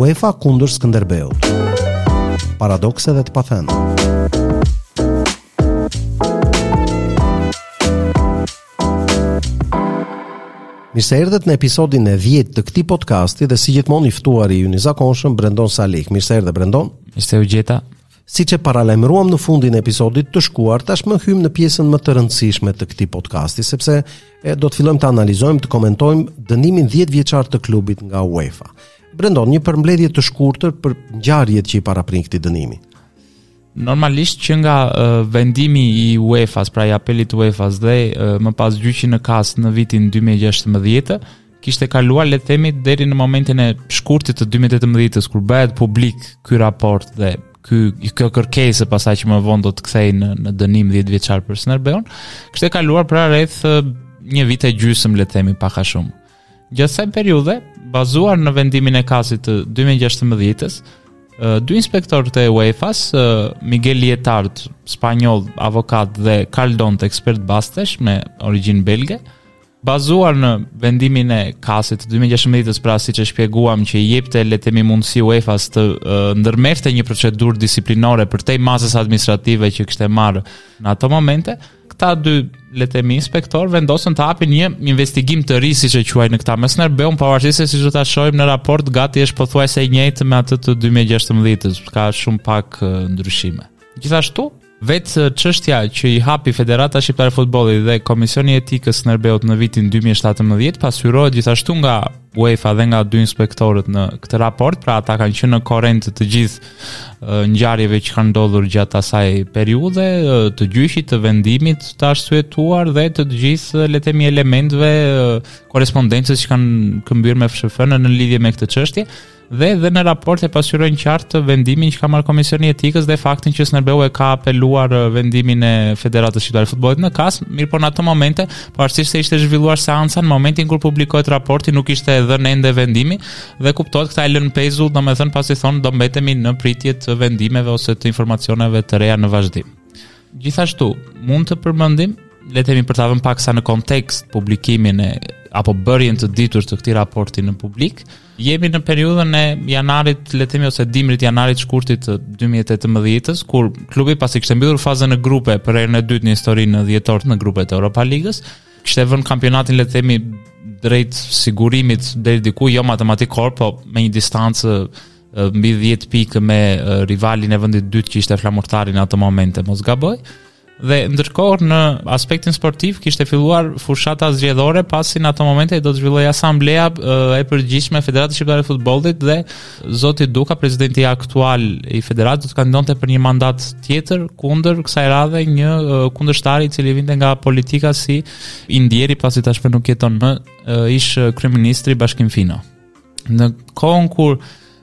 UEFA kundër Skënderbeut. Paradokse dhe të pathënë. Mirë se erdhët në episodin e 10 të këtij podcasti dhe si gjithmonë i ftuari yni i zakonshëm Brendon Salih. Mirë se erdhe Brendon. Mirë se ju gjeta. Siç e paralajmëruam në fundin e episodit të shkuar, tashmë hyjmë në pjesën më të rëndësishme të këtij podcasti, sepse e, do të fillojmë të analizojmë, të komentojmë dënimin 10 vjeçar të klubit nga UEFA. Brendon një përmbledhje të shkurtër për ngjarjet që i paraprijnë këtij dënimi. Normalisht që nga uh, vendimi i UEFA-s, pra i apelit të UEFA-s dhe uh, më pas gjyqi në KAS në vitin 2016, kishte kaluar le të themi deri në momentin e shkurtit të 2018-s kur bëhet publik ky raport dhe ky kjo kërkesë pastaj që më vonë do të kthehej në dënim 10 vjeçar për Skënderbeun, kishte kaluar pra rreth një vit e gjysmë le të themi pak a shumë. Gjatë kësaj periudhe, bazuar në vendimin e KAS-it të 2016-s, dy inspektorët e UEFA-s, Miguel Lietard, spanjoll avokat dhe Carl Dont, ekspert bastesh me origjinë belge, Bazuar në vendimin e KAS-it të 2016-ës, pra siç e shpjeguam që i jepte le të themi mundësi UEFA-s të ndërmerrte një procedurë disiplinore përtej masës administrative që kishte marrë në ato momente, këta dy le të themi inspektorë vendosën të hapin një investigim të ri siç e quajnë këta me Skënderbeun, pavarësisht se siç do ta shohim në raport gati është pothuajse i njëjtë me atë të 2016-ës, ka shumë pak ndryshime. Gjithashtu, Vetë çështja që i hapi Federata Shqiptare e Futbollit dhe Komisioni i Etikës Skënderbeut në vitin 2017 pasqyrohet gjithashtu nga UEFA dhe nga dy inspektorët në këtë raport, pra ata kanë qenë në korent të gjithë ngjarjeve që kanë ndodhur gjatë asaj periudhe, të gjyqit, të vendimit të arsyetuar dhe të gjithë le të themi elementëve korrespondencës që kanë këmbyer me FSHF-në në lidhje me këtë çështje. dhe dhe në raport e pasqyrojnë qartë vendimin që ka marrë Komisioni i Etikës dhe faktin që Skënderbeu e ka apeluar uh, vendimin e Federatës Shqiptare të Futbollit në KAS, mirëpo në ato momente, pavarësisht se ishte zhvilluar seanca në momentin kur publikohet raporti nuk ishte e dhënë ende vendimi dhe kuptohet këta e lënë pezull, domethënë pasi thonë do mbetemi në pritje të vendimeve ose të informacioneve të reja në vazhdim. Gjithashtu, mund të përmendim le të themi për ta vënë paksa në kontekst publikimin e apo bërjen e ditur të këtij raporti në publik, Jemi në periudhën e janarit, le të themi ose dimrit, janarit, shkurtit të 2018-s, kur klubi pasi kishte mbyllur fazën e grupeve për herën e dytë në histori në dhjetor në grupet e Europa Ligës, kishte vënë kampionatin le të themi drejt sigurimit deri diku jo matematikor, po me një distancë mbi 10 pikë me rivalin e vendit dytë që ishte Flamurtari në atë moment në mos gaboj. Dhe ndërkohë në aspektin sportiv kishte filluar fushata zgjedhore pasi në ato momente do të zhvillohej asambleja e përgjithshme e Federatës Shqiptare të Futbollit dhe zoti Duka, presidenti aktual i federatës, do të kandidonte për një mandat tjetër kundër kësaj radhe një kundërshtari i cili vinte nga politika si i ndjeri, pasi tashmë nuk jeton më ish-kryeministri Bashkim Fino. në kohën kur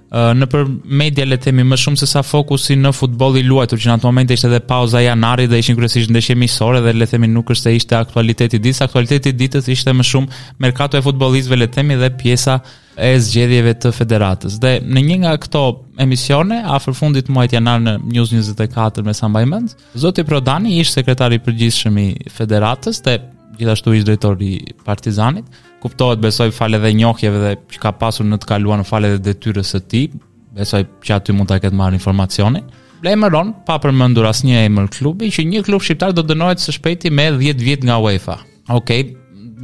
nëpër media le të themi më shumë se sa fokusi në futbollin e luajtur që në atë moment ishte edhe pauza e janarit dhe ishin kryesisht ndeshje miqësore dhe le të themi nuk është se ishte aktualiteti i ditës, aktualiteti i ditës ishte më shumë merkato e futbollistëve le të themi dhe pjesa e zgjedhjeve të federatës. Dhe në një nga këto emisione afër fundit të muajit janar në News 24 me sa mbaj mend, Zoti Prodani, ish-sekretar i përgjithshëm i Federatës dhe gjithashtu ish-drejtor i Partizanit, kuptohet besoj falë edhe njohjeve dhe që ka pasur në të kaluarën falë edhe detyrës së tij, besoj që aty mund ta ketë marrë informacionin. Lajmëron pa përmendur asnjë emër klubi që një klub shqiptar do dënohet së shpejti me 10 vjet nga UEFA. Okej,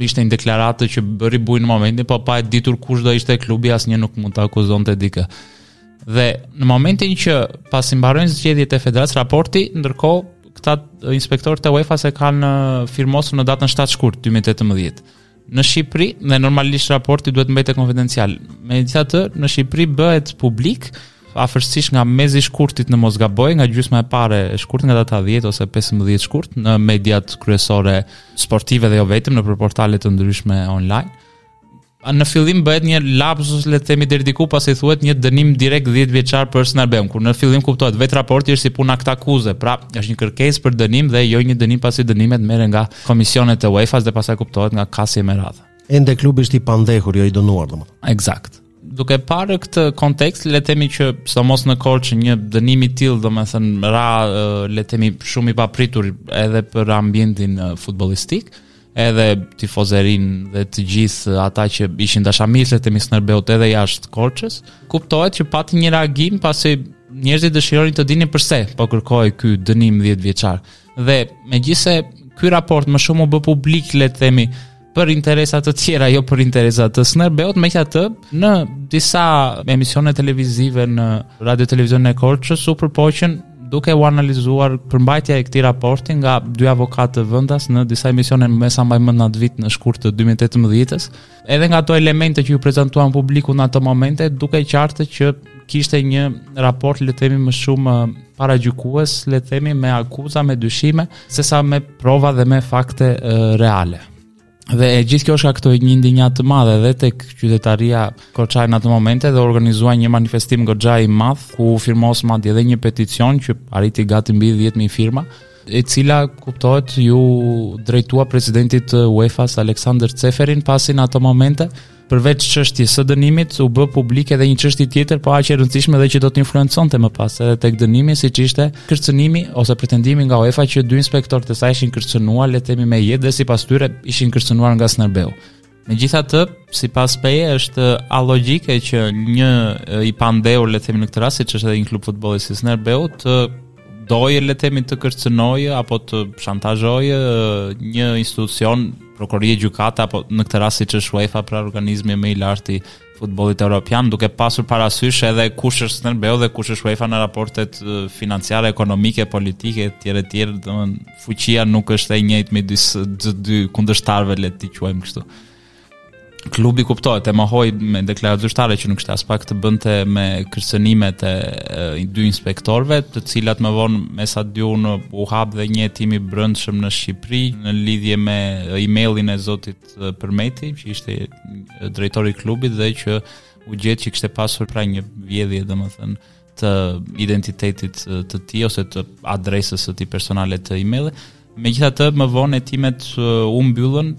ishte një deklaratë që bëri bujë në momentin, po pa e ditur kush do ishte klubi, asnjë nuk mund të akuzonte dikë. Dhe në momentin që pasi mbarojnë zgjedhjet e federatës raporti, ndërkohë këta inspektorët e UEFA-s e kanë firmosur në datën 7 shkurt 2018 në Shqipëri dhe normalisht raporti duhet të mbetej konfidencial. Megjithatë, në Shqipëri bëhet publik afërsisht nga mezi i shkurtit në mos gaboj, nga gjysma e parë e shkurtit nga data 10 ose 15 shkurt në mediat kryesore sportive dhe jo vetëm, nëpër portale të ndryshme online. Në fillim bëhet një lapsus, le të themi deri diku, pasi thuhet një dënim direkt 10 vjeçar për Skënderbeun, kur në fillim kuptohet vetë raporti është si puna aktakuzë, pra është një kërkesë për dënim dhe jo një dënim pasi dënimet merren nga komisionet e UEFA-s dhe pastaj kuptohet nga CAS-i e me radhë. Ende klubi është i pandehur, jo i dënuar domethënë. Eksakt. Duke parë këtë kontekst, le të themi që sidomos në Korçë një dënim i tillë, domethënë ra le të themi shumë i papritur edhe për ambientin futbollistik edhe tifozerinë dhe të gjithë ata që ishin dashamirës le të themi të Skënderbeut edhe jashtë Korçës, kuptohet që pati një reagim pasi njerëzit dëshironin të dinin përse po kërkohej ky dënim 10 vjeçar. Dhe megjithëse ky raport më shumë u bë publik, le të themi, për interesa të tjera, jo për interesa të Skënderbeut, megjithatë në disa emisione televizive në Radio Televizionin e Korçës u përpoqën Duke u analizuar përmbajtja e këtij raporti nga dy avokatë vendas në disa emisione me sa mbaj mend atë vit në shkurt të 2018-s, edhe nga ato elemente që iu prezantuan publikut në ato momente, dukej qartë që kishte një raport le të themi më shumë uh, paragjykues, le të themi me akuza, me dyshime, sesa me prova dhe me fakte e, uh, reale. Dhe e gjithë kjo shkaktoi një indinjatë të madhe edhe tek qytetaria korçare në ato momente dhe u organizua një manifestim goxha i madh ku u firmos madje edhe një peticion që arriti gati mbi 10000 firma, e cila kuptohet iu drejtua presidentit të UEFA-s Aleksandër Ceferin pasi në ato momente Përveç çështjes së dënimit, u bë publik edhe një çështje tjetër po aq e rëndësishme dhe që do të influenconte më pas edhe tek dënimi, siç ishte kërcënimi ose pretendimi nga UEFA që dy inspektorë të saj ishin kërcënuar, le të themi me jetë dhe sipas tyre ishin kërcënuar nga Skënderbeu. Megjithatë, sipas meje është alogjike që një i pandehur, le të themi në këtë rast, siç është edhe një klub futbolli si Skënderbeu, të dojë, le të themi të kërcënojë apo të shantazhojë një institucion prokurorie gjykata apo në këtë rast siç është UEFA pra organizmi më i lartë i futbollit europian duke pasur parasysh edhe kush është Skënderbeu dhe kush është UEFA në raportet financiare, ekonomike, politike etj etj, domethënë fuqia nuk është e njëjtë midis të dy kundërshtarëve le t'i quajmë kështu. klubi kuptohet e mohoi me deklaratë zyrtare që nuk kishte aspak të bënte me kërcënimet e, e dy inspektorëve, të cilat më vonë me sa di unë u hap dhe një hetim i brendshëm në Shqipëri në lidhje me emailin e zotit Përmeti, që ishte drejtor i klubit dhe që u gjet që kishte pasur pra një vjedhje, domethënë të identitetit të tij ose të adresës së tij personale të emailit. Megjithatë, më vonë hetimet u mbyllën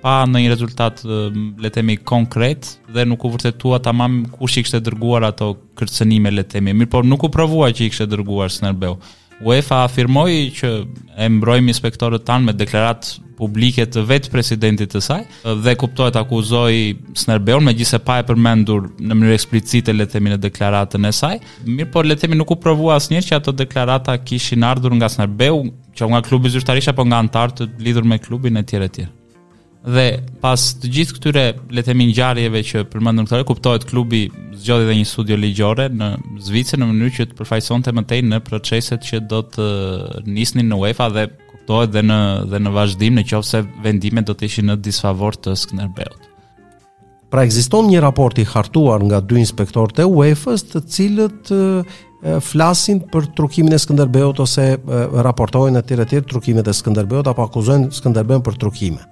pa ndonjë rezultat le të themi konkret dhe nuk u vërtetua tamam kush i kishte dërguar ato kërcënime le të themi mirëpo nuk u provua që i kishte dërguar Skënderbeu UEFA afirmoi që i mbrojmë inspektorët tanë me deklaratë publike të vetë presidentit të saj dhe kuptohet akuzoi Skënderbeun megjithëse pa e përmendur në mënyrë eksplicite le të themi në deklaratën e saj mirëpo le të themi nuk u provua asnjëherë që ato deklarata kishin ardhur nga Skënderbeu qoftë nga klubi zyrtarisht apo nga anëtarë të lidhur me klubin e tjera e tjera. Dhe pas të gjithë këtyre le të themi ngjarjeve që përmendëm këtu, kuptohet klubi zgjodhi dhe një studio ligjore në Zvicër në mënyrë që ta përfaqësonte më tej në proceset që do të nisnin në UEFA dhe kuptohet dhe në dhe në vazhdim në qoftë se vendimet do të ishin në disfavor të Skënderbeut. Pra ekziston një raport i hartuar nga dy inspektorë të UEFA-s, të cilët flasin për trukimin e Skënderbeut ose raportojnë aty etj trukimet e Skënderbeut apo akuzojnë Skënderbeun për trukime.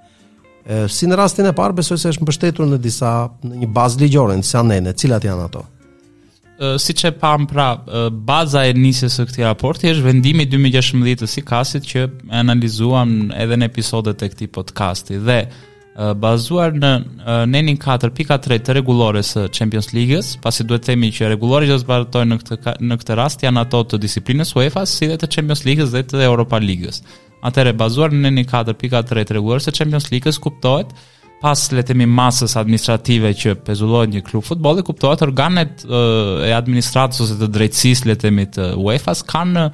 Si në rastin e parë besoj se është mbështetur në disa në një bazë ligjore, në disa nene, cilat janë ato? siç e pamë pra baza e nisjes së këtij raporti është vendimi i 2016 të CAS-it që e analizuam edhe në episodet e këtij podcasti dhe bazuar në nenin 4.3 të rregullores së Champions League-s, pasi duhet të themi që rregulloret që zbatohen në këtë në këtë rast janë ato të disiplinës UEFA si dhe të Champions League-s dhe të Europa League-s. Atëherë bazuar në nenin 4.3 të rregullores së Champions League-s kuptohet pas le të themi masës administrative që pezullohet një klub futbolli, kuptohet organet e administratës ose të drejtësisë le të themi të UEFA-s kanë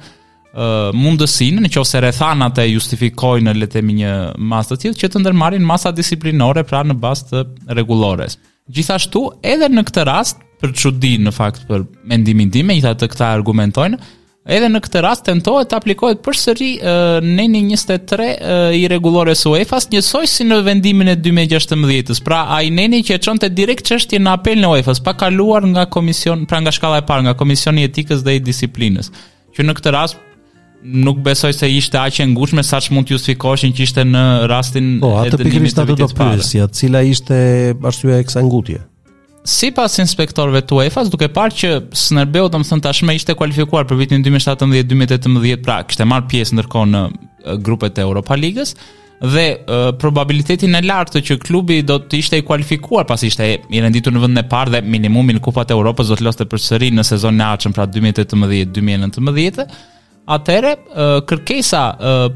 mundësinë në qoftë se rrethanat e justifikojnë le të themi një masë të tillë që të ndërmarrin masa disiplinore pra në bazë të rregullores. Gjithashtu edhe në këtë rast për çudi në fakt për mendimin tim, megjithatë këta argumentojnë Edhe në këtë rast tentohet të aplikohet përsëri neni 23 i rregullores së UEFA-s, njësoj si në vendimin e 2016-s. Pra, ai neni që e çonte direkt çështjen në apelin e UEFA-s, pa kaluar nga komision, pra nga shkalla e parë, nga Komisioni i Etikës dhe i Disiplinës. Që në këtë rast nuk besoj se ishte aq e ngutshme sa ç'mund të justifikoheshin që ishte në rastin po, e dënimit të vitit të parë. Po, atë pikërisht atë do pyesja, cila ishte arsyeja e kësaj ngutje? Sipas inspektorëve të UEFA, duke parë që Skënderbeu domethënë tashmë ishte kualifikuar për vitin 2017-2018, pra kishte marrë pjesë ndërkohë në grupet e Europa Ligës dhe uh, probabilitetin e lartë që klubi do të ishte i kualifikuar pasi ishte i renditur në vendin e parë dhe minimumin Kupat e Europës do të loste përsëri në sezonin e ardhshëm pra 2018-2019 Atëherë, kërkesa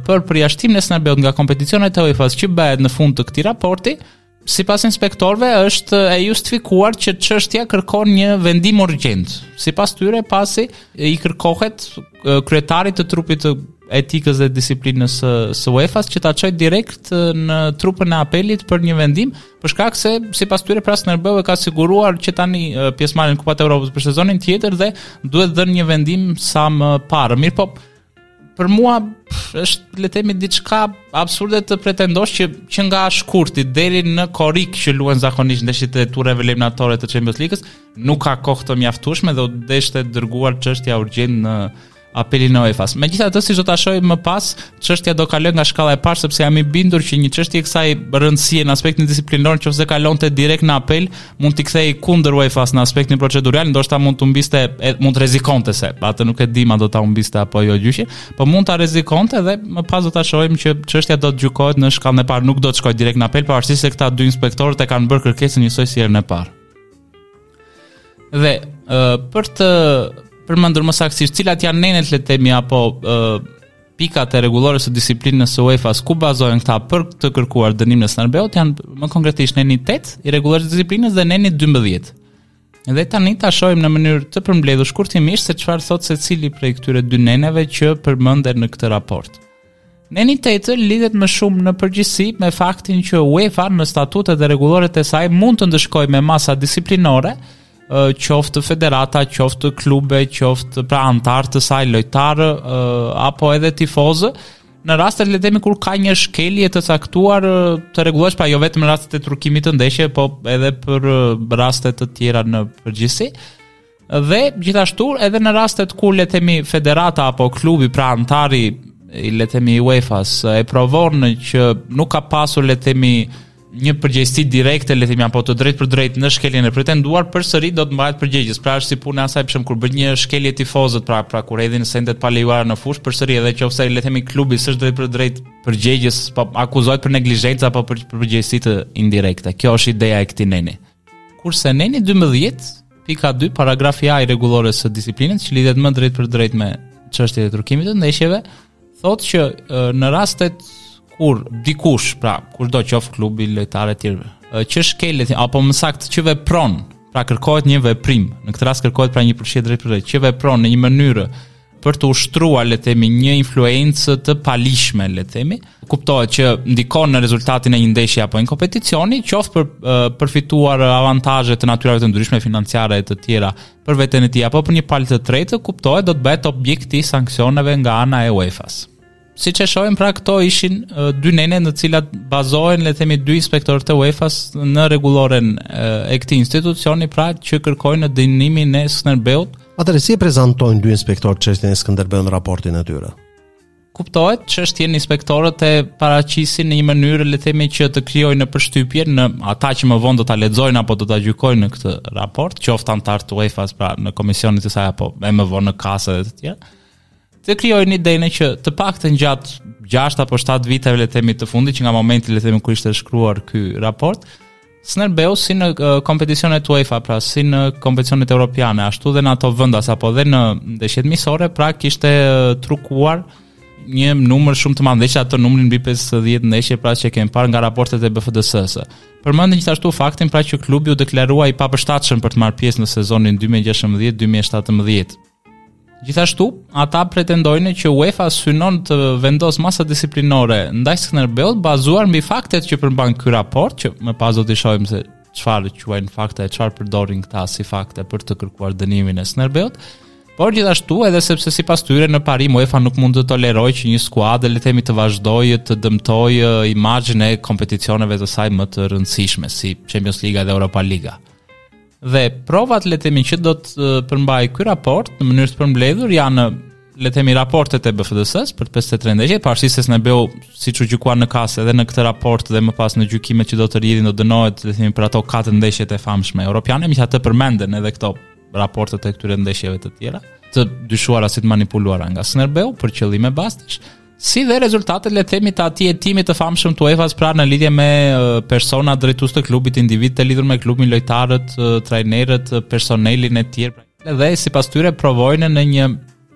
për përjashtimin e Skënderbeut nga kompeticionet e UEFA-s që bëhet në fund të këtij raporti, Sipas inspektorëve është e justifikuar që çështja kërkon një vendim urgjent. Sipas tyre pasi i kërkohet kryetarit të trupit të etikës dhe disiplinës së, së UEFA-s që ta çojë direkt në trupën e apelit për një vendim, për shkak se sipas tyre pra Skënderbeu e ka siguruar që tani pjesëmarrjen në Kupat e Evropës për sezonin tjetër dhe duhet dhënë një vendim sa më parë. Mirpo për mua është le të themi diçka absurde të pretendosh që që nga shkurti deri në korrik që luhen zakonisht ndeshjet e tureve eliminatore të Champions League-s, nuk ka kohë të mjaftueshme dhe u deshte dërguar çështja urgjent në apelin e UEFA-s. Megjithatë, siç do ta shohim më pas, çështja do kalojë nga shkalla e parë sepse jam i bindur që një çështje e kësaj rëndësie në aspektin disiplinor, në qoftë se kalonte direkt në apel, mund t'i kthehej kundër UEFA-s në aspektin procedural, ndoshta mund të humbiste mund të rrezikonte se atë nuk e dimë a do ta humbiste apo jo gjyqin, po mund ta rrezikonte dhe më pas do ta shohim që çështja do të gjykohet në shkallën e parë, nuk do të shkojë direkt në apel, pavarësisht se këta dy inspektorët e kanë bërë kërkesën njësoj si herën e parë. Dhe uh, për të përmendur më saktësisht cilat janë nenet le të themi apo uh, Pikat e rregullores së disiplinës së UEFA-s ku bazohen këta për të kërkuar dënimin e Skënderbeut janë më konkretisht neni 8 i rregullores së disiplinës dhe neni 12. Dhe tani ta shohim në mënyrë të përmbledhur shkurtimisht se çfarë thotë secili prej këtyre dy neneve që përmenden në këtë raport. Neni Tetë lidhet më shumë në përgjithësi me faktin që UEFA në statutet dhe rregulloret e saj mund të ndëshkojë me masa disiplinore qoftë federata, qoftë klube, qoftë pra anëtarë të saj lojtarë apo edhe tifozë, në rastet le të themi kur ka një shkelje të caktuar të rregullores pra jo vetëm në rastet e trukimit të ndeshjeve, po edhe për raste të tjera në përgjithësi. Dhe gjithashtu edhe në rastet kur le të themi federata apo klubi pra anëtari i le të themi UEFA-s e provon që nuk ka pasur le të themi një përgjegjësi direkte le të themi apo të drejtpërdrejtë në shkeljen e pretenduar përsëri do të mbahet përgjegjës. Pra është si puna e asaj për shembull kur bëjnë një shkelje tifozët, pra pra kur hedhin sende të palejuara në fushë përsëri edhe në qoftë se le të themi klubi s'është drejtpërdrejt përgjegjës, po akuzohet për neglizhencë apo për përgjegjësi indirekte. Kjo është ideja e këtij neni. Kurse neni 12 pika 2 paragrafi A i rregullores së disiplinës që lidhet më drejtpërdrejt me çështjet e trukimit të ndeshjeve, thotë që në rastet kur dikush, pra, kushdo qoftë klubi lojtarë e të tjerë, që shkel apo më saktë që vepron, pra kërkohet një veprim. Në këtë rast kërkohet pra një përfshirje drejtpër që vepron në një mënyrë për të ushtruar le të themi një influencë të paligjshme le të themi kuptohet që ndikon në rezultatin e një ndeshje apo një kompeticioni qoftë për të përfituar avantazhe të natyrave të ndryshme financiare e të tjera për veten e tij apo për një palë të tretë, kuptohet do të bëhet objekt i sanksioneve nga ana e UEFA-s. Siç e shohim pra këto ishin dy nenet në të cilat bazohen le të themi dy inspektorët e UEFA-s në rregulloren e këtij institucioni pra që kërkojnë dënimin e Skënderbeut. Atëherë si e prezantojnë dy inspektorët çështjen e Skënderbeut në raportin e tyre? Kuptohet, çështjen inspektorët e paraqisin në një mënyrë le të themi që të krijojnë një përshtypje në ata që më vonë do ta lexojnë apo do ta gjykojnë këtë raport, qoftë anëtarë të UEFA-s pra në komisionin e saj apo edhe më vonë në CAS e të tjerë. Të krijojnë idenë që të paktën gjatë 6 apo 7 viteve le të themi të fundit që nga momenti le të themi kur ishte shkruar ky raport, Skënderbeu si në kompeticionet UEFA, pra si në kompeticionet europiane, ashtu dhe në ato vendase apo dhe në ndeshjet miqësore, pra kishte trukuar një numër shumë të madh ndeshjesh, atë numrin mbi 50 ndeshje pra që e kemi parë nga raportet e BFDS-së. Përmendin gjithashtu faktin pra që klubi u deklarua i papërshtatshëm për të marrë pjesë në sezonin 2016-2017. Gjithashtu, ata pretendojnë që UEFA synon të vendosë masa disiplinore ndaj Skënderbeut bazuar mbi faktet që përmban ky raport, që më pas do të shohim se çfarë quajnë fakte e çfarë përdorin këta si fakte për të kërkuar dënimin e Skënderbeut. Por gjithashtu edhe sepse sipas tyre në parim UEFA nuk mund të tolerojë që një skuadër le të themi të vazhdojë të dëmtojë imazhin e kompeticioneve të saj më të rëndësishme si Champions Liga dhe Europa Liga. Dhe provat le të themi që do të përmbajë ky raport në mënyrë të përmbledhur janë le të themi raportet e BFDS-së për të 53 ndeshjet, pavarësisht se Skënderbeu siç u gjykua në CAS edhe në këtë raport dhe më pas në gjykimet që do të rrjedhin do dënohet le të themi për ato katër ndeshjet e famshme europiane, megjithatë përmenden edhe këto raportet e këtyre ndeshjeve të tjera të dyshuara si të manipuluara nga Skënderbeu për qëllime bastesh. si dhe rezultatet le të themi të atij hetimi të famshëm të UEFA-s pra në lidhje me persona drejtues të klubit, individë të lidhur me klubin, lojtarët, trajnerët, personelin e tjerë. Pra, dhe sipas tyre provojnë në një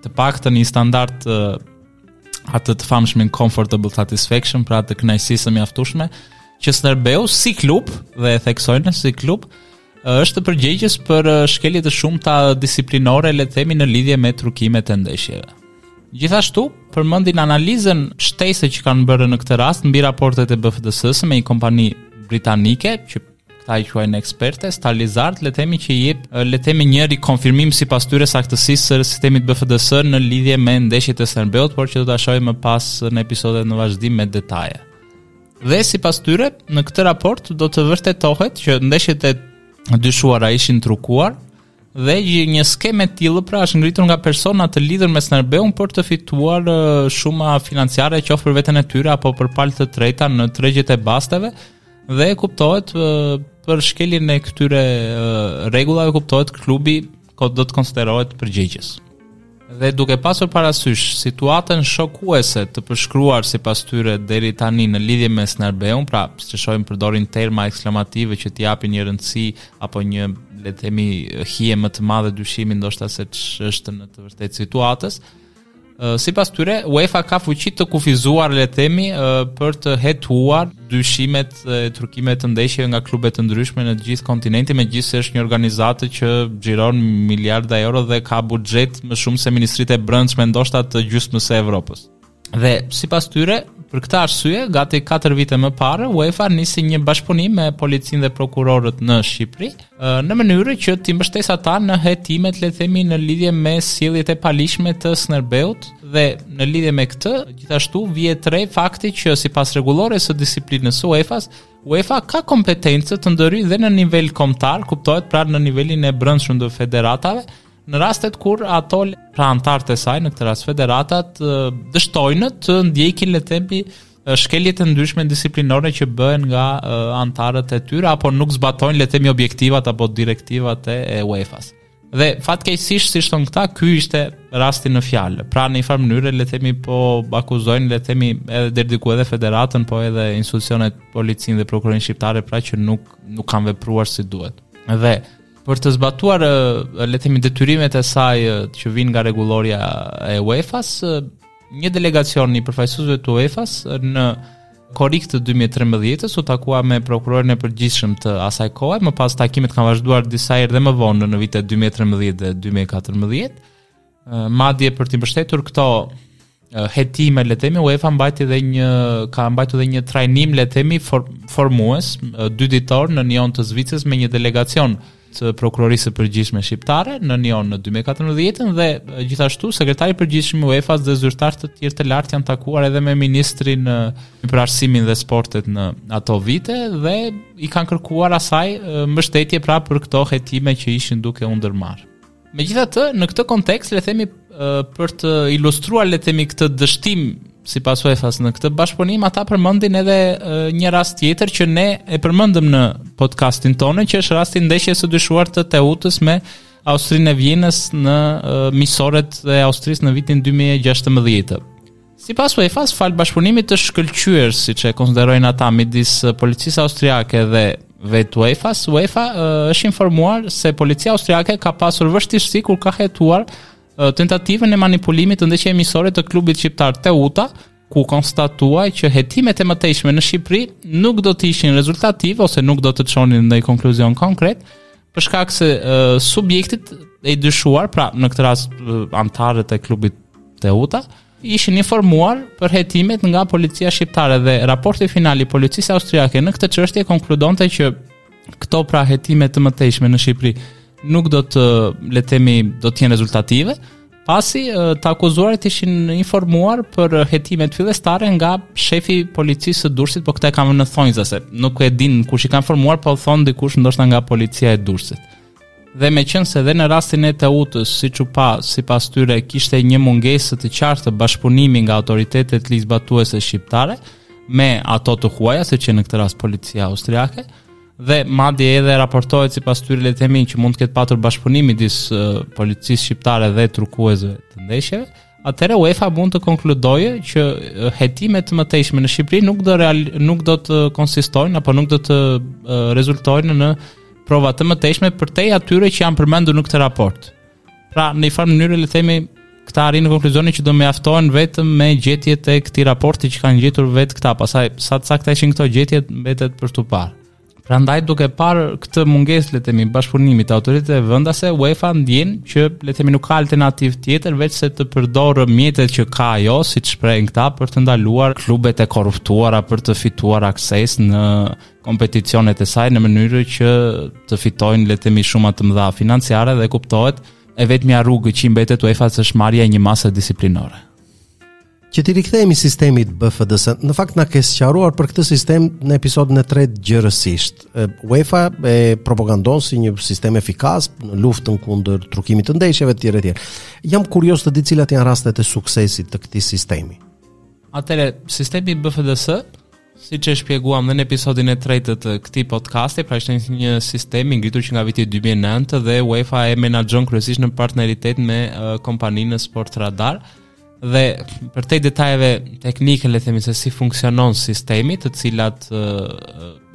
të paktën një standard atë të famshmin comfortable satisfaction, pra të kënaqësisë së mjaftueshme që Skënderbeu si klub dhe e theksojnë si klub është përgjegjës për shkelje të shumta disiplinore, le të themi në lidhje me trukimet e ndeshjeve. Gjithashtu, përmendin analizën shtesë që kanë bërë në këtë rast mbi raportet e BFDS-së me një kompani britanike që këta i quajnë eksperte, Starlizard, le të themi që i jep le të themi një rikonfirmim sipas tyre saktësisë së sistemit BFDS në lidhje me ndeshjet e Skënderbeut, por që do ta shohim më pas në episodet në vazhdim me detaje. Dhe sipas tyre, në këtë raport do të vërtetohet që ndeshjet e dyshuara ishin trukuar dhe një skemë e tillë pra është ngritur nga persona të lidhur me Skënderbeun për të fituar shuma financiare qoftë për veten e tyre apo për palë të treta në tregjet e basteve dhe kuptohet për shkeljen e këtyre rregullave kuptohet klubi kot do të konsiderohet përgjegjës. Dhe duke pasur parasysh situatën shokuese të përshkruar sipas tyre deri tani në lidhje me Skënderbeun, pra siç e shohim përdorin terma eksklamative që t'i japin një rëndësi apo një le të themi hije më të madhe dyshimi ndoshta se ç'është në të vërtetë situatës, Sipas tyre, UEFA ka fuqi të kufizuar le të themi për të hetuar dyshimet e trukimeve të ndeshjeve nga klube të ndryshme në gjithë kontinentin, megjithëse është një organizatë që xhiron miliarda euro dhe ka buxhet më shumë se ministritë e brendshme ndoshta të gjysmës së Evropës. Dhe sipas tyre, për këtë arsye, gati 4 vite më parë, UEFA nisi një bashkëpunim me policinë dhe prokurorët në Shqipëri, në mënyrë që t'i mbështesë ata në hetimet le të themi në lidhje me sjelljet e paligjshme të Skënderbeut dhe në lidhje me këtë gjithashtu vihet re fakti që sipas rregullores së disiplinës së UEFA-s UEFA ka kompetencë të ndërhyjë dhe në nivel kombëtar kuptohet pra në nivelin e brendshëm të federatave në rastet kur ato pra anëtarët e saj në këtë rast federatat dështojnë të ndjekin le të themi shkeljet e ndryshme disiplinore që bëhen nga anëtarët e tyre apo nuk zbatojnë le të themi objektivat apo direktivat e UEFA-s. Dhe fatkeqësisht siç thonë këta, ky ishte rasti në fjalë. Pra në një farë mënyre le të themi po akuzojnë le të themi edhe deri diku edhe federatën, po edhe institucionet policinë dhe prokurorinë shqiptare pra që nuk nuk kanë vepruar si duhet. Dhe për të zbatuar le të themi detyrimet e saj që vijnë nga rregullorja e UEFA-s, Një delegacion i përfaqësuesve të UEFA-s në korrik të 2013-s u takua me prokurorin e përgjithshëm të asaj kohe, më pas takimet kanë vazhduar disa herë dhe më vonë në vitet 2013 dhe 2014. Madje për të mbështetur këto hetime le të themi UEFA mbajti dhe një ka mbajtur dhe një trajnim le të themi for, formues dyditor në Nion të Zvicrës me një delegacion të prokurorisë së përgjithshme shqiptare në Nion në 2014 dhe gjithashtu sekretari i përgjithshëm i UEFA-s dhe zyrtarë të tjerë të lartë janë takuar edhe me ministrin për arsimin dhe sportet në ato vite dhe i kanë kërkuar asaj mbështetje pra për këto hetime që ishin duke u ndërmarrë. Megjithatë, në këtë kontekst le të themi për të ilustruar le të themi këtë dështim sipas UEFA-s në këtë bashkëpunim ata përmendin edhe një rast tjetër që ne e përmendëm në podcastin tonë që është rasti i ndeshjes së dyshuar të Teutës me Austrinë e Vjenës në miqësoret e Austrisë në vitin 2016. Sipas UEFA-s, falë bashkëpunimit të shkëlqyer, siç e konsiderojnë ata midis policisë austriake dhe vetë UEFA-s, UEFA është informuar se policia austriake ka pasur vështirësi kur ka hetuar tentativën e manipulimit të ndeshjes miqësore të klubit shqiptar Teuta, ku konstatuan që hetimet e mëtejshme në Shqipëri nuk do të ishin rezultative ose nuk do të çonin në ndonjë konkluzion konkret, për shkak se uh, subjektet e dyshuar, pra në këtë rast uh, anëtarët e klubit Teuta, ishin informuar për hetimet nga policia shqiptare dhe raporti final i policisë austriake në këtë çështje konkludonte që këto pra hetime të mëtejshme në Shqipëri nuk do të le të themi do të jenë rezultative, Pasi të akuzuarit ishin informuar për hetimet fillestare nga shefi i policisë së Durrësit, po këta e kanë në thonjza se nuk e dinë kush i ka informuar, po thonë dikush ndoshta nga policia e Durrësit. Dhe meqenëse dhe në rastin e Teutës, siç u pa, sipas tyre, kishte një mungesë të qartë bashkëpunimi nga autoritetet ligjzbatuese shqiptare, me ato të huaja, siç qe në këtë rast policia austriake, dhe madje edhe raportohet sipas tyre le të themi që mund të ketë patur bashkëpunim midis uh, policisë shqiptare dhe trukuesve të ndeshjeve, atëherë UEFA mund të konkludojë që uh, hetime të mëtejshme në Shqipëri nuk do real, nuk do të konsistojnë apo nuk do të uh, rezultojnë në prova të mëtejshme përtej atyre që janë përmendur në këtë raport. Pra, në një farë mënyrë le të themi këta arrin në konkluzionin që do mjaftohen vetëm me gjetjet e këtij raporti që kanë gjetur vetë këta, pastaj sa të sakta ishin këto gjetje mbetet për tu parë. Prandaj duke parë këtë mungesë le të themi bashkëpunimit të autoriteteve vendase, UEFA ndjen që le të themi nuk ka alternativë tjetër veçse të përdorë mjetet që ka ajo, siç shprehen këta, për të ndaluar klubet e korruptuara për të fituar akses në kompeticionet e saj në mënyrë që të fitojnë le të themi shuma të mëdha financiare dhe kuptohet e vetmja rrugë që i mbetet UEFA-s është marrja e një mase disiplinore. Që t'i rikthehemi sistemit BFDS, në fakt na ke sqaruar për këtë sistem në episodin e tretë gjërësisht. UEFA e propagandon si një sistem efikas në luftën kundër trukimit të ndeshjeve e tjera e tjera. Jam kurioz të di cilat janë rastet e suksesit të këtij sistemi. Atëre, sistemi BFDS Siç e shpjeguam dhe në episodin e tretë të këtij podcasti, pra është një sistem i ngritur që nga viti 2009 dhe UEFA e menaxhon kryesisht në partneritet me uh, kompaninë Sportradar dhe përtej detajeve teknike le themi se si funksionon sistemi të cilat uh,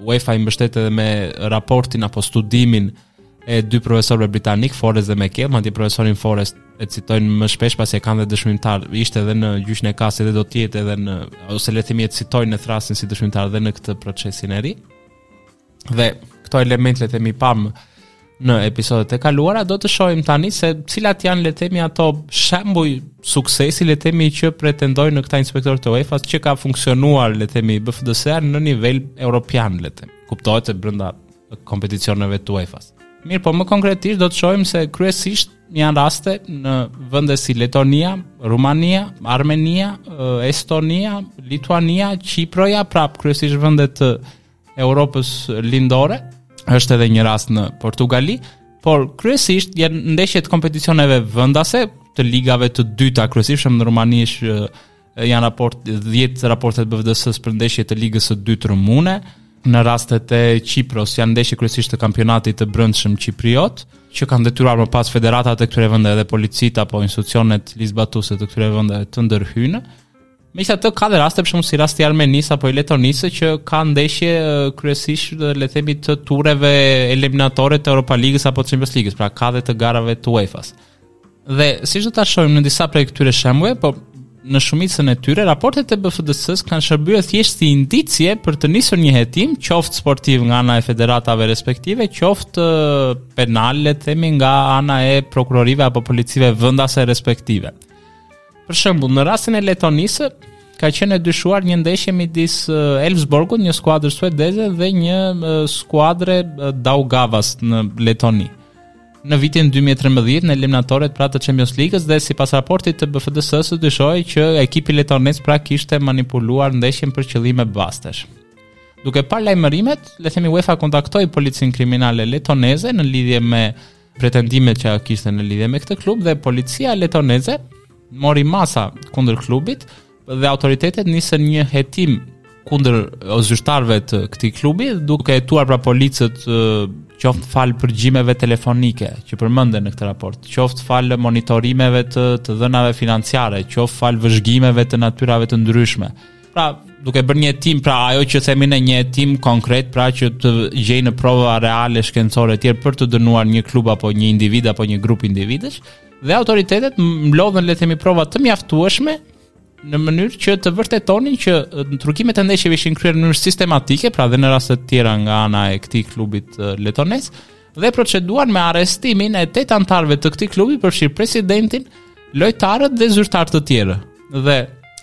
UEFA i mbështet edhe me raportin apo studimin uh, e dy profesorëve britanik, Forrest dhe McHale, madje profesorin Forrest e citojnë më shpesh pasi e kanë dhe dëshmitar. Ishte edhe në gjyqin e CAS-it dhe do të jetë edhe në ose le të themi e citojnë e thërrasin si dëshmitar dhe në këtë procesin e ri. Dhe këto elementë le të themi pamë në episodet e kaluara do të shohim tani se cilat janë le të themi ato shembuj suksesi le të themi që pretendojnë këta inspektorë të UEFA-s që ka funksionuar le të themi BFDS-ja në nivel europian le të themi. Kuptohet se brenda kompeticioneve të UEFA-s. Mirëpo më konkretisht do të shohim se kryesisht janë raste në vende si Letonia, Rumania, Armenia, Estonia, Lituania, Qiproja, prap kryesisht vende të Europës Lindore. Është edhe një rast në Portugali, por kryesisht janë ndeshje të kompeticioneve vendase, të ligave të dyta kryesisht në Rumani është Janë raport 10 raporte të BFDS-së për ndeshje të Ligës së Dytë rumune. Në rastet e Qipros janë ndeshje kryesisht të kampionatit të brendshëm qipriot, që kanë detyruar më pas federatat e këtyre vendeve dhe policitë apo institucionet ligjzbatuese të këtyre vendeve të ndërhyjnë. Megjithatë ka dhe raste për shembull si rasti i Armenisë apo i Letonisë që ka ndeshje kryesisht dhe le themi të tureve eliminatore të Europa Ligës apo Champions Ligës, pra ka dhe të garave të UEFA-s. Dhe siç do ta shohim në disa prej këtyre shembujve, po në shumicën e tyre raportet e BFDS-së kanë shërbyer thjesht si indicie për të nisur një hetim, qoftë sportiv nga ana e federatave respektive, qoftë penal le të themi nga ana e prokurorive apo policive vendase respektive. Për shembull, në rastin e Letonisë ka qenë e dyshuar një ndeshje midis Elfsborgut, një skuadër suedeze dhe një skuadre Daugavas në Letoni. në vitin 2013 në eliminatoret pra të Champions League-s dhe sipas raportit të BFDS-së dyshohej që ekipi letonez pra kishte manipuluar ndeshjen për qëllime bastesh. Duke parë lajmërimet, le themi UEFA kontaktoi policinë kriminale letoneze në lidhje me pretendimet që kishte në lidhje me këtë klub dhe policia letoneze mori masa kundër klubit Dhe autoritetet nisën një hetim kundër zyrtarëve të këtij klubi, duke hetuar pra policët qoftë falë përgjimeve telefonike që përmenden në këtë raport, qoftë falë monitorimeve të të dhënave financiare, qoftë falë vëzhgimeve të natyrave të ndryshme. Pra, duke bërë një hetim, pra ajo që themi në një hetim konkret, pra që të gjejnë prova reale shkencore etj për të dënuar një klub apo një individ apo një grup individësh, dhe autoritetet mblodhën le të themi prova të mjaftueshme në mënyrë që të vërtetonin që trukimet e ndeshjeve ishin kryer në mënyrë sistematike, pra dhe në raste të tjera nga ana e këtij klubit letonez dhe proceduan me arrestimin e tetë anëtarëve të këtij klubi përfshirë presidentin, lojtarët dhe zyrtarë të tjerë. Dhe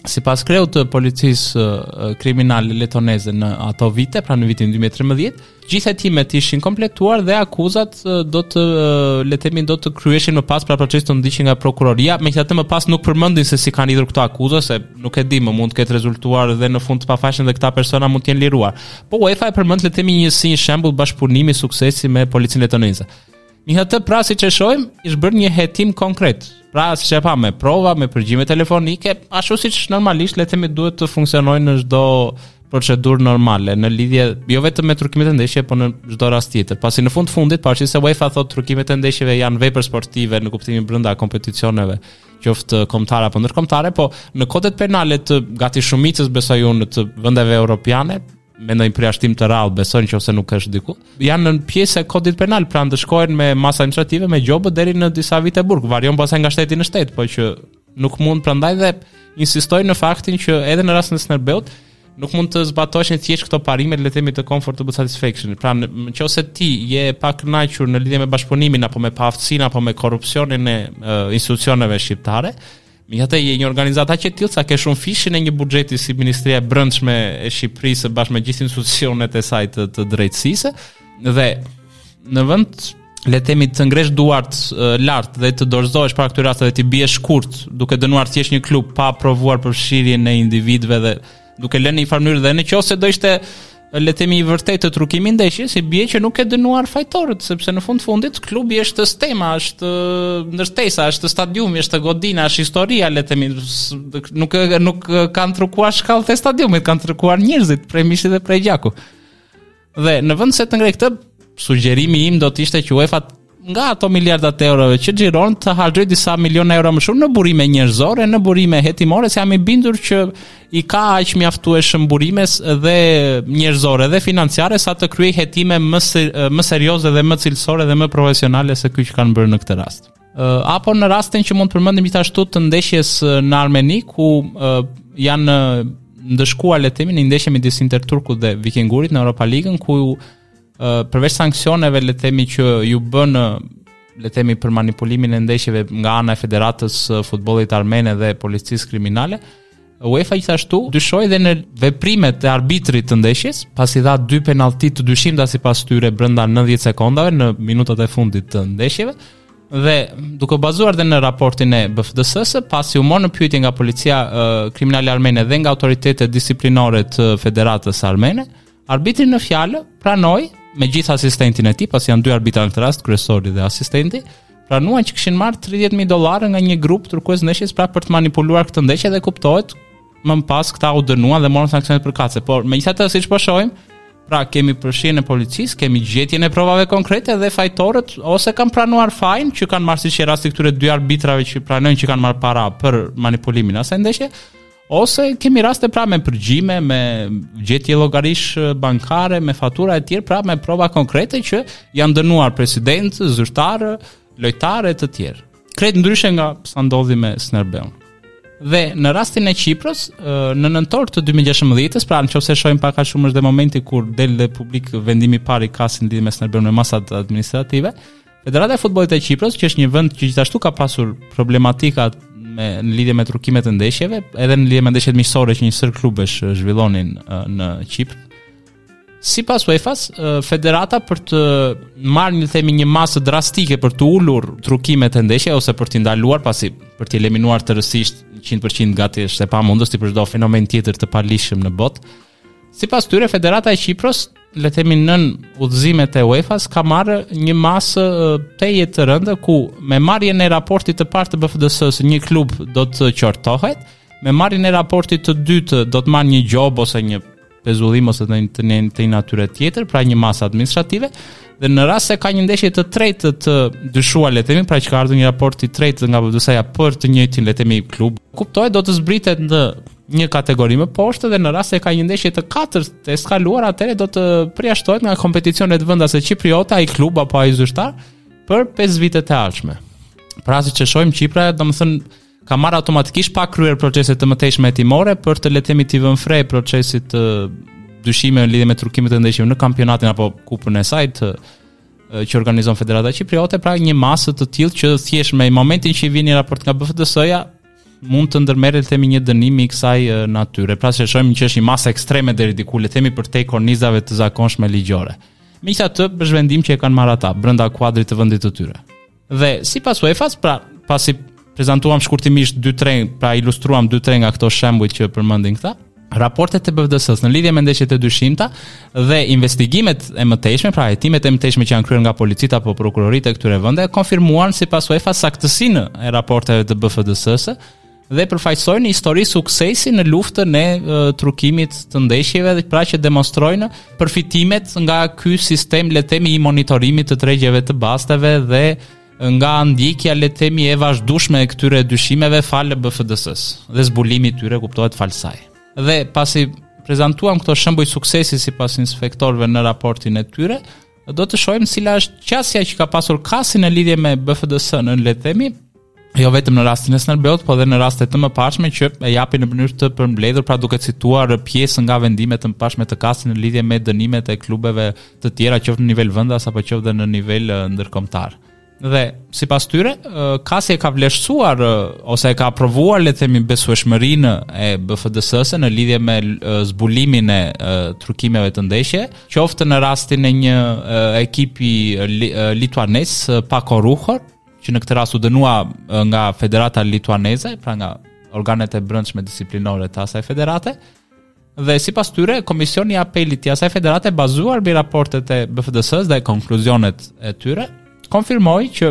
sipas kreut të policisë uh, kriminale letoneze në ato vite, pra në vitin 2013, gjithë hetimet ishin kompletuar dhe akuzat uh, do të uh, le të themi do të kryeshin më pas pra procesi të ndiqej nga prokuroria, megjithatë më pas nuk përmendin se si kanë lidhur këto akuzat, se nuk e dimë mund të ketë rezultuar dhe në fund të pafajshëm dhe këta persona mund të jenë liruar. Po UEFA e përmend le të themi një si një shembul bashkëpunimi suksesi me policinë letoneze. Megjithatë pra siç e shohim, është bërë një hetim konkret. Pra, siç e pamë me prova, me përgjime telefonike, ashtu siç normalisht, le të themi duhet të funksionojë në çdo procedurë normale, në lidhje, jo vetëm me trukimet e ndeshjeve, po në çdo rast tjetër. Pasi në fund të fundit, pavarësisht se UEFA thotë trukimet e ndeshjeve janë vepër sportive në kuptimin brenda kompeticioneve, qoftë kombëtare apo ndërkombëtare, po në kodet penale të gati shumicës besoj unë të vendeve europiane, me ndonjë përjashtim të rrallë, besoj qoftë se nuk është diku. Janë pjesë e kodit penal, pra ndëshkohen me masa administrative me gjobë deri në disa vite burg, varion pastaj nga shteti në shtet, po që nuk mund prandaj dhe insistoj në faktin që edhe në rastin e Skënderbeut nuk mund të zbatoheshin thjesht këto parime le të themi të comfortable satisfaction. Pra qoftë se ti je i pakënaqur në lidhje me bashkëpunimin apo me paaftësinë apo me korrupsionin e uh, institucioneve shqiptare, Megjithatë je një organizatë aq e tillë sa ke shumëfishin e një buxheti si Ministria e Brendshme e Shqipërisë bashkë me gjithë institucionet e saj të, të drejtësisë dhe në vend le të themi të ngresh duart lart dhe të dorëzohesh para këtyre rasteve ti bie shkurt duke dënuar thjesht një klub pa provuar përfshirjen e individëve dhe duke lënë në një farë mënyrë dhe në qoftë se do ishte le të themi i vërtetë trukimi i ndeshjes, i bie që nuk ke dënuar fajtorët, sepse në fund fundit klubi është stema, është ndërtesa, është stadiumi, është godina, është historia, le të themi, nuk nuk kanë trukuar shkallët e stadiumit, kanë trukuar njerëzit, prej mishi dhe prej gjaku. Dhe në vend se të ngrejë këtë, sugjerimi im do të ishte që UEFA nga ato miliardat e eurove që xhiron të harxhojë disa milionë euro më shumë në burime njerëzore, në burime hetimore, se jam i bindur që i ka aq mjaftueshëm burime dhe njerëzore dhe financiare sa të kryejë hetime më më serioze dhe më cilësore dhe më profesionale se ky që kanë bërë në këtë rast. apo në rastin që mund të përmendim gjithashtu të ndeshjes në Armeni ku janë ndëshkuar le të themi në ndeshje midis Inter Turkut dhe Vikingurit në Europa Ligën ku përveç sanksioneve le të themi që iu bënë le të themi për manipulimin e ndeshjeve nga ana e Federatës së Futbollit Armene dhe Policisë Kriminale UEFA gjithashtu dyshoi dhe në veprimet e arbitrit të ndeshjes, pasi dha dy penallti të dyshimta sipas tyre brenda 90 sekondave në minutat e fundit të ndeshjeve. Dhe duke u bazuar dhe në raportin e BFDS-së, pasi u mor në pyetje nga policia e, kriminale armene dhe nga autoritetet disiplinore të Federatës Armene, Arbitri në fjalë pranoi me gjithë asistentin e tij, pasi janë dy arbitra në këtë rast, kryesori dhe asistenti, pranuan që kishin marrë 30000 dollarë nga një grup trukues ndeshjes pra për të manipuluar këtë ndeshje dhe kuptohet më pas këta u dënuan dhe morën sanksionet përkatëse. Por megjithatë siç po shohim, pra kemi përfshirjen e policisë, kemi gjetjen e provave konkrete dhe fajtorët ose kanë pranuar fajin që kanë marrë siç është rasti i këtyre dy arbitrave që pranojnë që kanë marrë para për manipulimin e asaj ndeshje, Ose kemi raste pra me përgjime, me gjetje llogarish bankare, me fatura e të tjerë, pra me prova konkrete që janë dënuar presidentë, zyrtarë, lojtarë e të tjerë. Krejt ndryshe nga sa ndodhi me Skënderbeun. Dhe në rastin e Qipros, në nëntor të 2016-s, pra në qoftë se shohim pak a shumë është dhe momenti kur del dhe publik vendimi i parë i CAS-it në lidhje me Skënderbeun me masat administrative, Federata e Futbollit të Qipros, që është një vend që gjithashtu ka pasur problematika me në lidhje me trukimet e ndeshjeve, edhe në lidhje me ndeshjet miqësore që një sërë klubesh zhvillonin në Qipër. Sipas UEFA-s, federata për të marrë le të themi një masë drastike për të ulur trukimet e ndeshjeve ose për t'i ndaluar pasi për t'i eliminuar tërësisht 100% gati është e pamundur si për çdo fenomen tjetër të paligjshëm në botë, Sipas tyre Federata e Qipros, le të themi nën udhëzimet e UEFA-s, ka marrë një masë tejet të rëndë ku me marrjen e raportit të parë të BFDS-së një klub do të qortohet, me marrjen e raportit të dytë do të marrë një gjobë ose një pezullim ose të një të një të një natyre tjetër, pra një masë administrative, dhe në rast se ka një ndeshje të tretë të dyshuar le themi, pra që ka ardhur një raport i tretë nga BFDS-ja për të njëjtin le themi klub, kuptohet do të zbritet në një kategori më poshtë dhe në rast se ka një ndeshje të katërt të eskaluar, atëherë do të përjashtohet nga kompeticionet vendase qipriote, ai klub apo ai zyrtar për 5 vite të ardhshme. Pra siç shohim Qipro, domethënë, ka marrë automatikisht pa kryer procese të mëtejshme hetimore, për të le themi t'i vënë fre procesit të dyshimeve në lidhje me trukimet e ndeshjeve në kampionatin apo kupën e saj të që organizon Federata Qipriote, pra një masë të tillë që thjesht me momentin që i vjen raporti nga BFDS-ja, mund të ndërmerret le themi një dënim i kësaj natyre. Pra e shohim që është një masë ekstreme deri diku le themi përtej kornizave të zakonshme ligjore. Megjithatë, është vendim që e kanë marrë ata brenda kuadrit të vendit të tyre. Dhe sipas UEFA-s, pra pasi prezantuam shkurtimisht 2-3, pra ilustruam 2-3 nga këto shembuj që përmendin këta, raportet e BFDS-së në lidhje me ndeshjet e dyshimta dhe investigimet e mëtejshme, pra hetimet e mëtejshme që janë kryer nga policitë apo prokuroritë e këtyre vende, konfirmuan sipas UEFA-s saktësinë e raporteve të BFDS-së dhe përfaqësojnë histori suksesi në luftën e trukimit të ndeshjeve dhe pra që demonstrojnë përfitimet nga ky sistem le të themi i monitorimit të tregjeve të basteve dhe nga ndjekja le të themi e vazhdueshme e këtyre dyshimeve falë BFDS-së dhe zbulimi i tyre kuptohet falë saj. Dhe pasi prezantuam këto shembuj suksesi sipas inspektorëve në raportin e tyre, do të shohim cila është qasja që ka pasur CAS-i në lidhje me BFDS-në, në le të themi, jo vetëm në rastin e Skënderbeut, por edhe në raste të mëparshme që e japin në mënyrë të përmbledhur, pra duke cituar pjesë nga vendime të mëparshme të CAS-it në lidhje me dënimet e klubeve të tjera qoftë në nivel vendas apo qoftë dhe në nivel ndërkombëtar. Dhe sipas tyre, CAS-i e ka vlerësuar ose e ka aprovuar le të themi besueshmërinë e BFDS-së në lidhje me zbulimin e trukimeve të ndeshjeve, qoftë në rastin e një ekipi lituanez Pakruojis, që në këtë rast u dënua nga Federata Lituaneze, pra nga organet e brendshme disiplinore të asaj federate, ë Dhe sipas tyre, Komisioni i Apelit i asaj federate bazuar mbi raportet e BFDS-së dhe konkluzionet e tyre, konfirmoi që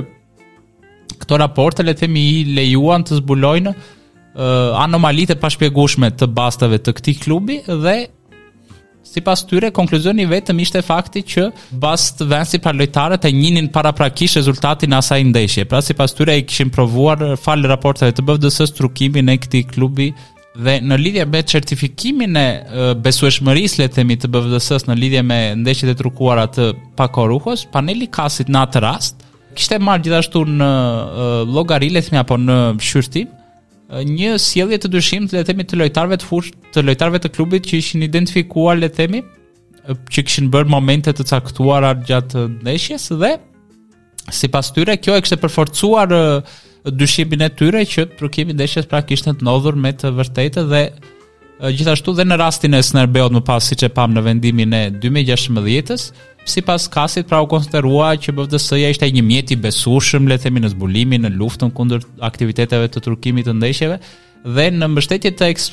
këto raporte le të themi i lejuan të zbulojnë uh, anomalitë e pashpjegueshme të basteve të këtij klubi dhe sipas tyre konkluzioni i vetëm ishte fakti që bastvënësit pra lojtarët e njihnin paraprakisht rezultatin e asaj ndeshje. Pra sipas tyre e kishin provuar falë raporteve të BFDS-së trukimin e këtij klubi Dhe në lidhje me certifikimin e besueshmërisë le të themi të BFDS-së në lidhje me ndeshjet e trukuara të Pakruojos, paneli i KAS-it në atë rast kishte marrë gjithashtu në llogari le të themi apo në shqyrtim një sjellje të dyshimtë le të themi të lojtarëve të fush, të lojtarëve të klubit që ishin identifikuar le të themi që kishin bërë momente të caktuara gjatë ndeshjes dhe Sipas tyre, kjo e kishte përforcuar dyshimin e tyre që trukimi i ndeshjes pra kishte ndodhur me të vërtetë dhe gjithashtu dhe në rastin e Skënderbeut më pas siç e pamë në vendimin e 2016-s, sipas KAS-it pra u konsiderua që BFDS-ja ishte një mjet i besueshëm le të themi në zbulimin në luftën kundër aktiviteteve të trukimit të ndeshjeve dhe në mbështetje të eks,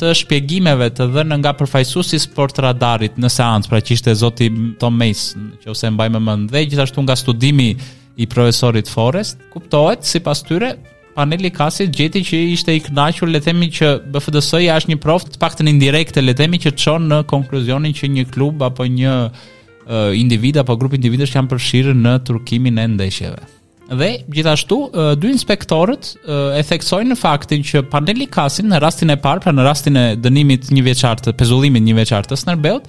të shpjegimeve të dhënë nga përfaqësuesi i Sportradarit në seancë, pra që ishte zoti Tom Mace, nëse e mbajmë mend, dhe gjithashtu nga studimi i profesorit Forrest, kuptohet sipas tyre paneli i KAS-it gjeti që ishte i kënaqur le të themi që BFDS-ja është një provë të paktën indirekte le të themi që çon në konkluzionin që një klub apo një uh, individ apo grup individësh janë përfshirë në trukimin e ndeshjeve. Dhe gjithashtu dy inspektorët e theksojnë faktin që paneli i KAS-it në rastin e parë, pra në rastin e dënimit një vjeçar të pezullimit një vjeçar të Skënderbeut,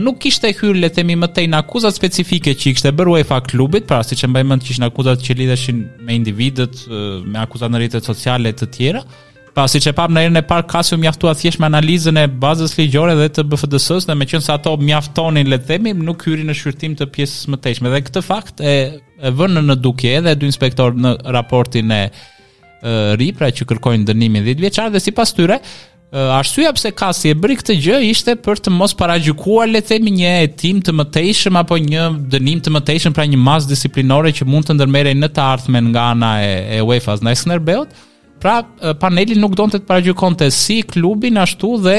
nuk kishte hyrë le të themi më tej në akuzat specifike që i kishte bërë UEFA klubit, pra siç e mbajmë mend që ishin akuzat që lidheshin me individët, me akuzat në rrjete sociale e të tjera. Pra siç e pamë në herën e parë KAS-i u mjaftua thjesht me analizën e bazës ligjore dhe të BFDS-së dhe meqenëse ato mjaftonin le të themi, nuk hyri në shqyrtim të pjesës së mëtejshme. Dhe këtë fakt e e vënë në dukje edhe dy inspektorët në raportin e ri, pra që kërkojnë dënimin 10 vjeçar dhe sipas tyre, arsyeja pse KAS-i e bëri këtë gjë ishte për të mos paragjykuar le të themi një hetim të mëtejshëm apo një dënim të mëtejshëm pra një masë disiplinore që mund të ndërmerrej në të ardhmen nga ana e, e UEFA-s ndaj Skënderbeut. Pra paneli nuk donte të paragjykonte si klubin ashtu dhe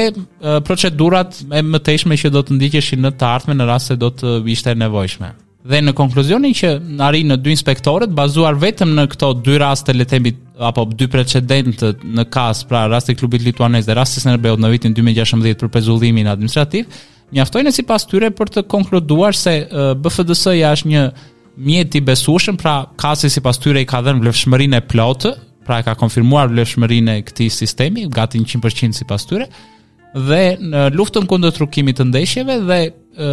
procedurat e mëtejshme që do të ndiqeshin në të ardhmen në rast se do të ishte e nevojshme. Dhe në konkluzionin që arrijnë dy inspektorët bazuar vetëm në këto dy raste le të themi apo dy precedentë në KAS, pra rasti i klubit lituanez dhe rasti i Skënderbeut në vitin 2016 për pezullimin administrativ, mjaftojnë sipas tyre për të konkluduar se BFDS-ja është një mjet i besueshëm, pra KAS-i sipas tyre i ka dhënë vlefshmërinë e plotë, pra e ka konfirmuar vlefshmërinë e këtij sistemi gati 100% sipas tyre. dhe në luftën kundër trukimit të ndeshjeve dhe e,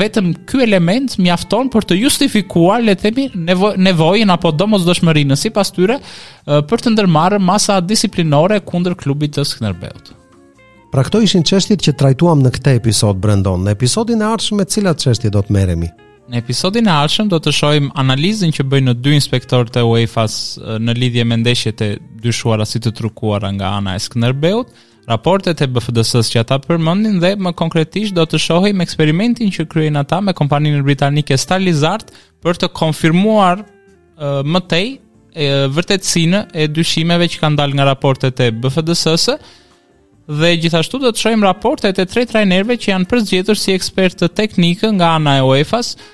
vetëm ky element mjafton për të justifikuar le të themi nevo, nevojën apo domosdoshmërinë sipas tyre e, për të ndërmarrë masa disiplinore kundër klubit të Skënderbeut. Pra këto ishin çështjet që trajtuam në këtë episod Brendon. Në episodin e ardhshëm me cilat çështje do të merremi? Në episodin e ardhshëm do të shohim analizën që bëjnë dy inspektorët e UEFA-s në lidhje me ndeshjet e dyshuara si të trukuara nga ana e Skënderbeut Raportet e BFDS-së që ata përmendin dhe më konkretisht do të shohim eksperimentin që kryejnë ata me kompaninë britanike Starlizard për të konfirmuar uh, më tej vërtetësinë e dyshimeve që kanë dalë nga raportet e BFDS-së dhe gjithashtu do të shohim raportet e tre trajnerëve që janë përzgjedhur si ekspertë teknikë nga ana e UEFA-s